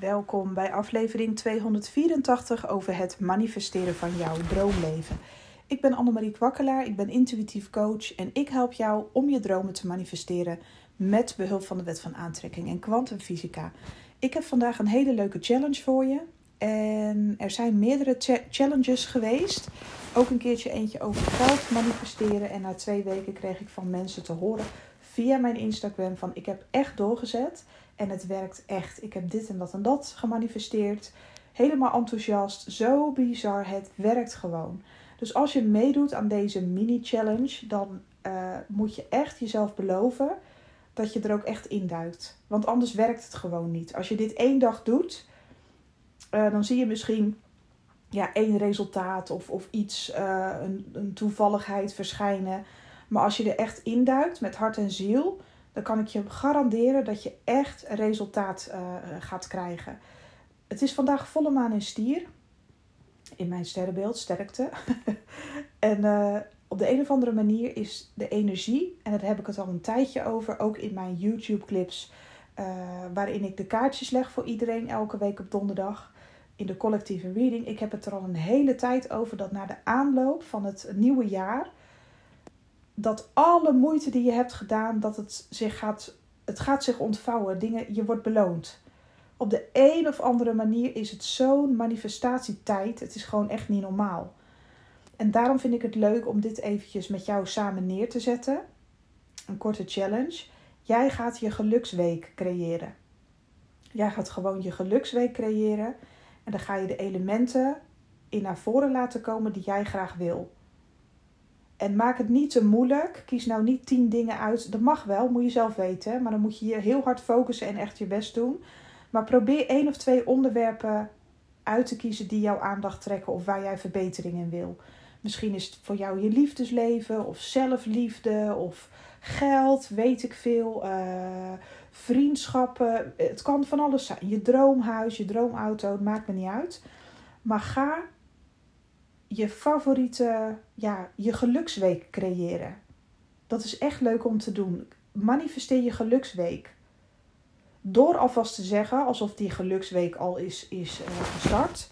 Welkom bij aflevering 284 over het manifesteren van jouw droomleven. Ik ben Annemarie Kwakkelaar, ik ben intuïtief coach en ik help jou om je dromen te manifesteren met behulp van de wet van aantrekking en kwantumfysica. Ik heb vandaag een hele leuke challenge voor je. En er zijn meerdere challenges geweest. Ook een keertje eentje over geld manifesteren. En na twee weken kreeg ik van mensen te horen via mijn Instagram van ik heb echt doorgezet. En het werkt echt. Ik heb dit en dat en dat gemanifesteerd. Helemaal enthousiast. Zo bizar. Het werkt gewoon. Dus als je meedoet aan deze mini-challenge, dan uh, moet je echt jezelf beloven dat je er ook echt induikt. Want anders werkt het gewoon niet. Als je dit één dag doet, uh, dan zie je misschien ja, één resultaat of, of iets, uh, een, een toevalligheid verschijnen. Maar als je er echt induikt met hart en ziel, dan kan ik je garanderen dat je echt resultaat uh, gaat krijgen. Het is vandaag volle maan in stier. In mijn sterrenbeeld, sterkte. en uh, op de een of andere manier is de energie, en daar heb ik het al een tijdje over, ook in mijn YouTube-clips, uh, waarin ik de kaartjes leg voor iedereen elke week op donderdag in de collectieve reading. Ik heb het er al een hele tijd over dat na de aanloop van het nieuwe jaar dat alle moeite die je hebt gedaan, dat het zich gaat, het gaat zich ontvouwen. Dingen, je wordt beloond. Op de een of andere manier is het zo'n manifestatietijd. Het is gewoon echt niet normaal. En daarom vind ik het leuk om dit eventjes met jou samen neer te zetten. Een korte challenge. Jij gaat je geluksweek creëren. Jij gaat gewoon je geluksweek creëren. En dan ga je de elementen in naar voren laten komen die jij graag wil. En maak het niet te moeilijk. Kies nou niet tien dingen uit. Dat mag wel, moet je zelf weten. Maar dan moet je je heel hard focussen en echt je best doen. Maar probeer één of twee onderwerpen uit te kiezen die jouw aandacht trekken of waar jij verbetering in wil. Misschien is het voor jou je liefdesleven of zelfliefde of geld, weet ik veel. Uh, vriendschappen. Het kan van alles zijn. Je droomhuis, je droomauto, het maakt me niet uit. Maar ga je favoriete, ja, je geluksweek creëren. Dat is echt leuk om te doen. Manifesteer je geluksweek. Door alvast te zeggen, alsof die geluksweek al is, is uh, gestart.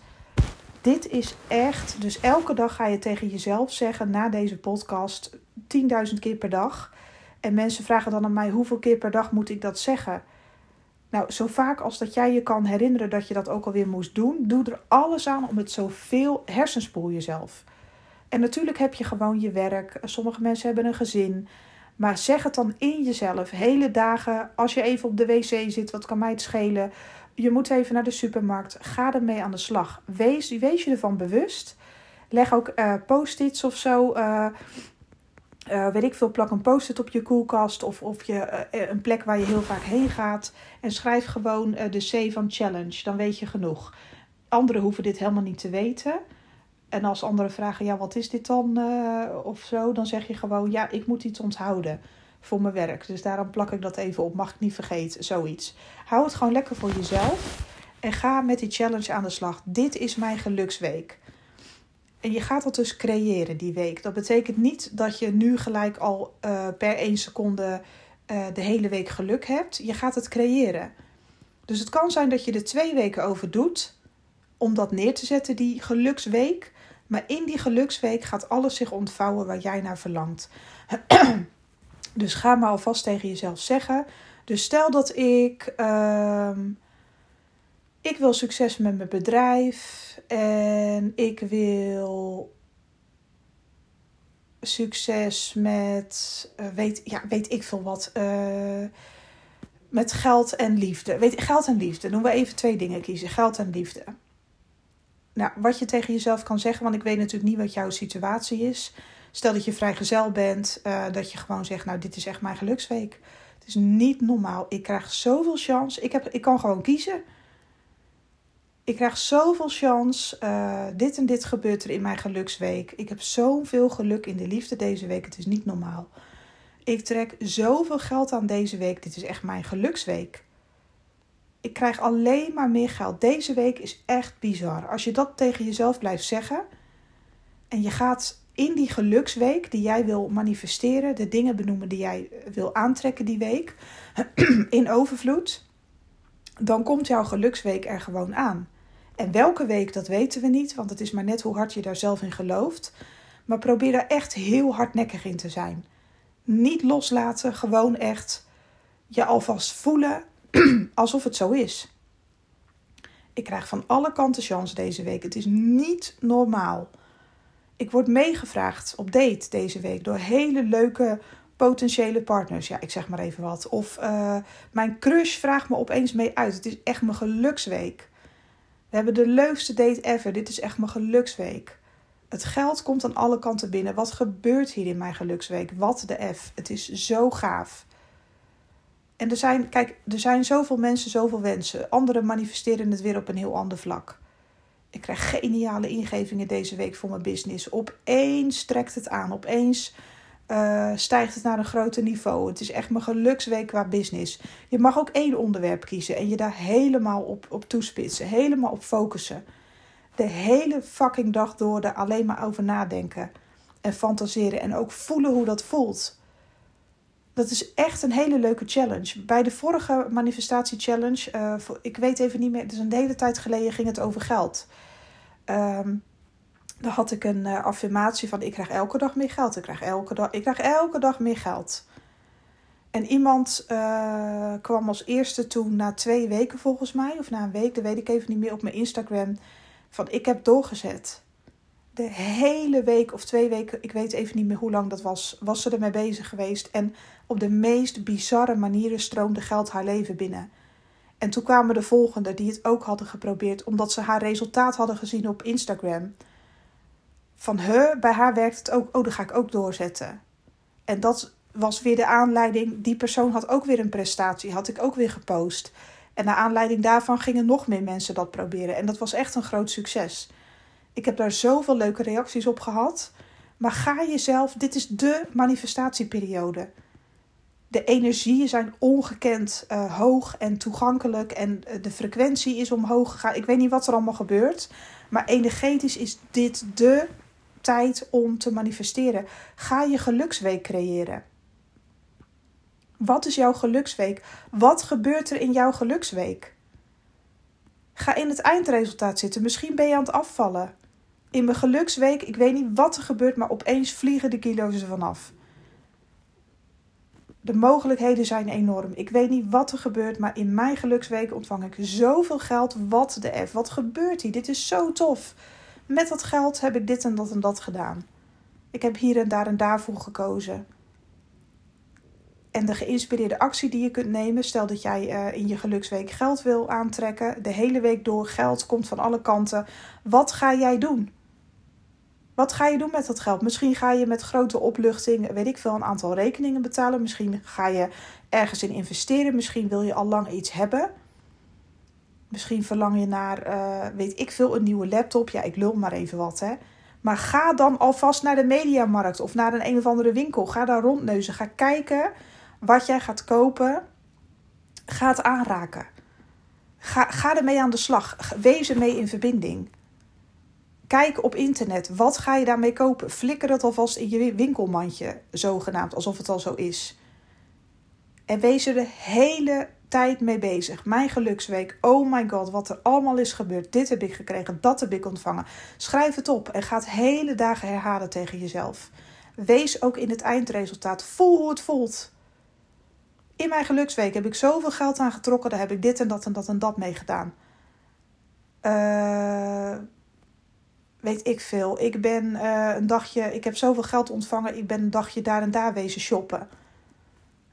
Dit is echt, dus elke dag ga je tegen jezelf zeggen na deze podcast 10.000 keer per dag. En mensen vragen dan aan mij hoeveel keer per dag moet ik dat zeggen? Nou, zo vaak als dat jij je kan herinneren dat je dat ook alweer moest doen, doe er alles aan om het zoveel hersenspoel jezelf. En natuurlijk heb je gewoon je werk. Sommige mensen hebben een gezin. Maar zeg het dan in jezelf. Hele dagen, als je even op de wc zit, wat kan mij het schelen? Je moet even naar de supermarkt. Ga ermee aan de slag. Wees, wees je ervan bewust. Leg ook uh, post-its of zo. Uh, uh, weet ik veel, plak een post-it op je koelkast of, of je, uh, een plek waar je heel vaak heen gaat. En schrijf gewoon de C van challenge, dan weet je genoeg. Anderen hoeven dit helemaal niet te weten. En als anderen vragen, ja, wat is dit dan? of zo, dan zeg je gewoon, ja, ik moet iets onthouden voor mijn werk. Dus daarom plak ik dat even op, mag ik niet vergeten, zoiets. Hou het gewoon lekker voor jezelf en ga met die challenge aan de slag. Dit is mijn geluksweek. En je gaat dat dus creëren die week. Dat betekent niet dat je nu gelijk al uh, per één seconde uh, de hele week geluk hebt. Je gaat het creëren. Dus het kan zijn dat je er twee weken over doet om dat neer te zetten, die geluksweek. Maar in die geluksweek gaat alles zich ontvouwen waar jij naar verlangt. dus ga maar alvast tegen jezelf zeggen. Dus stel dat ik. Uh, ik wil succes met mijn bedrijf en ik wil succes met, uh, weet, ja, weet ik veel wat, uh, met geld en liefde. Weet, geld en liefde, doen we even twee dingen kiezen, geld en liefde. Nou, wat je tegen jezelf kan zeggen, want ik weet natuurlijk niet wat jouw situatie is. Stel dat je vrijgezel bent, uh, dat je gewoon zegt, nou dit is echt mijn geluksweek. Het is niet normaal. Ik krijg zoveel chance. Ik, heb, ik kan gewoon kiezen ik krijg zoveel chance. Uh, dit en dit gebeurt er in mijn geluksweek. Ik heb zoveel geluk in de liefde deze week. Het is niet normaal. Ik trek zoveel geld aan deze week. Dit is echt mijn geluksweek. Ik krijg alleen maar meer geld. Deze week is echt bizar. Als je dat tegen jezelf blijft zeggen. En je gaat in die geluksweek die jij wil manifesteren. De dingen benoemen die jij wil aantrekken die week. In overvloed dan komt jouw geluksweek er gewoon aan. En welke week, dat weten we niet, want het is maar net hoe hard je daar zelf in gelooft. Maar probeer daar echt heel hardnekkig in te zijn. Niet loslaten, gewoon echt je alvast voelen alsof het zo is. Ik krijg van alle kanten chance deze week. Het is niet normaal. Ik word meegevraagd op date deze week door hele leuke potentiële partners. Ja, ik zeg maar even wat. Of uh, mijn crush vraagt me opeens mee uit. Het is echt mijn geluksweek. We hebben de leukste date ever. Dit is echt mijn geluksweek. Het geld komt aan alle kanten binnen. Wat gebeurt hier in mijn geluksweek? Wat de F. Het is zo gaaf. En er zijn, kijk, er zijn zoveel mensen, zoveel wensen. Anderen manifesteren het weer op een heel ander vlak. Ik krijg geniale ingevingen deze week voor mijn business. Opeens trekt het aan. Opeens uh, stijgt het naar een groter niveau. Het is echt mijn geluksweek qua business. Je mag ook één onderwerp kiezen en je daar helemaal op, op toespitsen. Helemaal op focussen. De hele fucking dag door er alleen maar over nadenken. En fantaseren. En ook voelen hoe dat voelt. Dat is echt een hele leuke challenge. Bij de vorige manifestatie challenge, uh, ik weet even niet meer, het is een hele tijd geleden, ging het over geld. Um, dan had ik een uh, affirmatie van ik krijg elke dag meer geld. Ik krijg elke dag, ik krijg elke dag meer geld. En iemand uh, kwam als eerste toen na twee weken volgens mij, of na een week, dat weet ik even niet meer, op mijn Instagram. Van ik heb doorgezet. De hele week of twee weken, ik weet even niet meer hoe lang dat was, was ze ermee bezig geweest. En op de meest bizarre manieren stroomde geld haar leven binnen. En toen kwamen de volgende die het ook hadden geprobeerd, omdat ze haar resultaat hadden gezien op Instagram van he, bij haar werkt het ook, oh, dat ga ik ook doorzetten. En dat was weer de aanleiding. Die persoon had ook weer een prestatie, had ik ook weer gepost. En naar aanleiding daarvan gingen nog meer mensen dat proberen. En dat was echt een groot succes. Ik heb daar zoveel leuke reacties op gehad. Maar ga jezelf, dit is de manifestatieperiode. De energieën zijn ongekend uh, hoog en toegankelijk. En eh, de frequentie is omhoog gegaan. Ik weet niet wat er allemaal gebeurt. Maar energetisch is dit de tijd om te manifesteren. Ga je geluksweek creëren. Wat is jouw geluksweek? Wat gebeurt er in jouw geluksweek? Ga in het eindresultaat zitten. Misschien ben je aan het afvallen. In mijn geluksweek, ik weet niet wat er gebeurt, maar opeens vliegen de kilo's er vanaf. De mogelijkheden zijn enorm. Ik weet niet wat er gebeurt, maar in mijn geluksweek ontvang ik zoveel geld. Wat de F. Wat gebeurt hier? Dit is zo tof met dat geld heb ik dit en dat en dat gedaan. Ik heb hier en daar en daarvoor gekozen. En de geïnspireerde actie die je kunt nemen, stel dat jij uh, in je geluksweek geld wil aantrekken, de hele week door geld komt van alle kanten. Wat ga jij doen? Wat ga je doen met dat geld? Misschien ga je met grote opluchting, weet ik veel, een aantal rekeningen betalen. Misschien ga je ergens in investeren. Misschien wil je al lang iets hebben. Misschien verlang je naar, uh, weet ik veel, een nieuwe laptop. Ja, ik lul maar even wat, hè. Maar ga dan alvast naar de mediamarkt of naar een een of andere winkel. Ga daar rondneuzen. Ga kijken wat jij gaat kopen. Ga het aanraken. Ga, ga ermee aan de slag. Wees ermee in verbinding. Kijk op internet. Wat ga je daarmee kopen? Flikker dat alvast in je winkelmandje, zogenaamd, alsof het al zo is. En wees er de hele tijd mee bezig. Mijn geluksweek. Oh my god, wat er allemaal is gebeurd. Dit heb ik gekregen, dat heb ik ontvangen. Schrijf het op en ga het hele dagen herhalen tegen jezelf. Wees ook in het eindresultaat. Voel hoe het voelt. In mijn geluksweek heb ik zoveel geld aangetrokken. Daar heb ik dit en dat en dat en dat mee gedaan. Uh, weet ik veel. Ik ben uh, een dagje, ik heb zoveel geld ontvangen. Ik ben een dagje daar en daar wezen shoppen.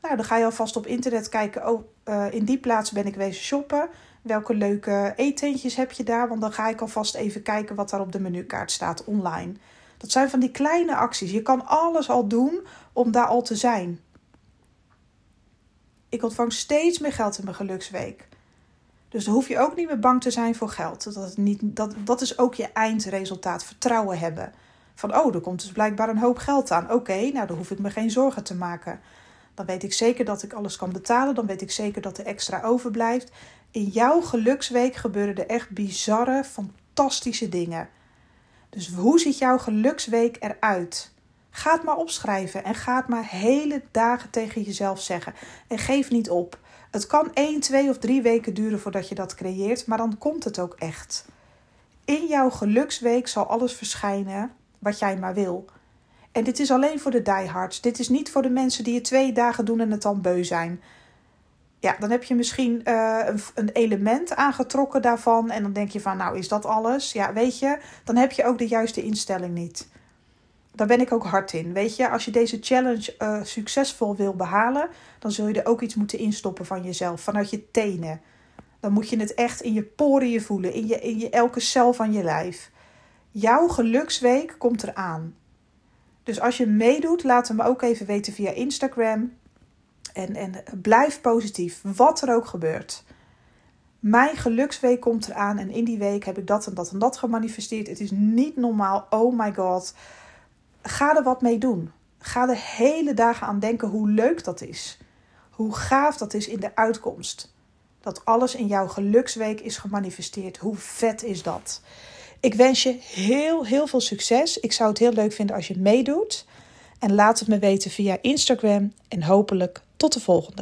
Nou, dan ga je alvast op internet kijken. Oh, uh, in die plaats ben ik wezen shoppen. Welke leuke eetentjes heb je daar? Want dan ga ik alvast even kijken wat daar op de menukaart staat online. Dat zijn van die kleine acties. Je kan alles al doen om daar al te zijn. Ik ontvang steeds meer geld in mijn geluksweek. Dus dan hoef je ook niet meer bang te zijn voor geld. Dat, niet, dat, dat is ook je eindresultaat. Vertrouwen hebben. Van, oh, er komt dus blijkbaar een hoop geld aan. Oké, nou dan hoef ik me geen zorgen te maken. Dan weet ik zeker dat ik alles kan betalen. Dan weet ik zeker dat er extra overblijft. In jouw geluksweek gebeuren er echt bizarre, fantastische dingen. Dus hoe ziet jouw geluksweek eruit? Ga het maar opschrijven en ga het maar hele dagen tegen jezelf zeggen. En geef niet op. Het kan 1, 2 of 3 weken duren voordat je dat creëert, maar dan komt het ook echt. In jouw geluksweek zal alles verschijnen wat jij maar wil. En dit is alleen voor de diehards. Dit is niet voor de mensen die het twee dagen doen en het dan beu zijn. Ja, dan heb je misschien uh, een, een, element aangetrokken daarvan. En dan denk je van, nou is dat alles? Ja, weet je, dan heb je ook de juiste instelling niet. Daar ben ik ook hard in. Weet je, als je deze challenge uh, succesvol wil behalen, dan zul je er ook iets moeten instoppen van jezelf, vanuit je tenen. Dan moet je het echt in je poriën voelen, in, je, in je, elke cel van je lijf. Jouw geluksweek komt eraan. Dus als je meedoet, laat het me ook even weten via Instagram. En, en blijf positief, wat er ook gebeurt. Mijn geluksweek komt eraan en in die week heb ik dat en dat en dat gemanifesteerd. Het is niet normaal. Oh my god. Ga er wat mee doen. Ga de hele dagen aan denken hoe leuk dat is. Hoe gaaf dat is in de uitkomst. Dat alles in jouw geluksweek is gemanifesteerd. Hoe vet is dat? Ik wens je heel, heel veel succes. Ik zou het heel leuk vinden als je meedoet. En laat het me weten via Instagram. En hopelijk tot de volgende.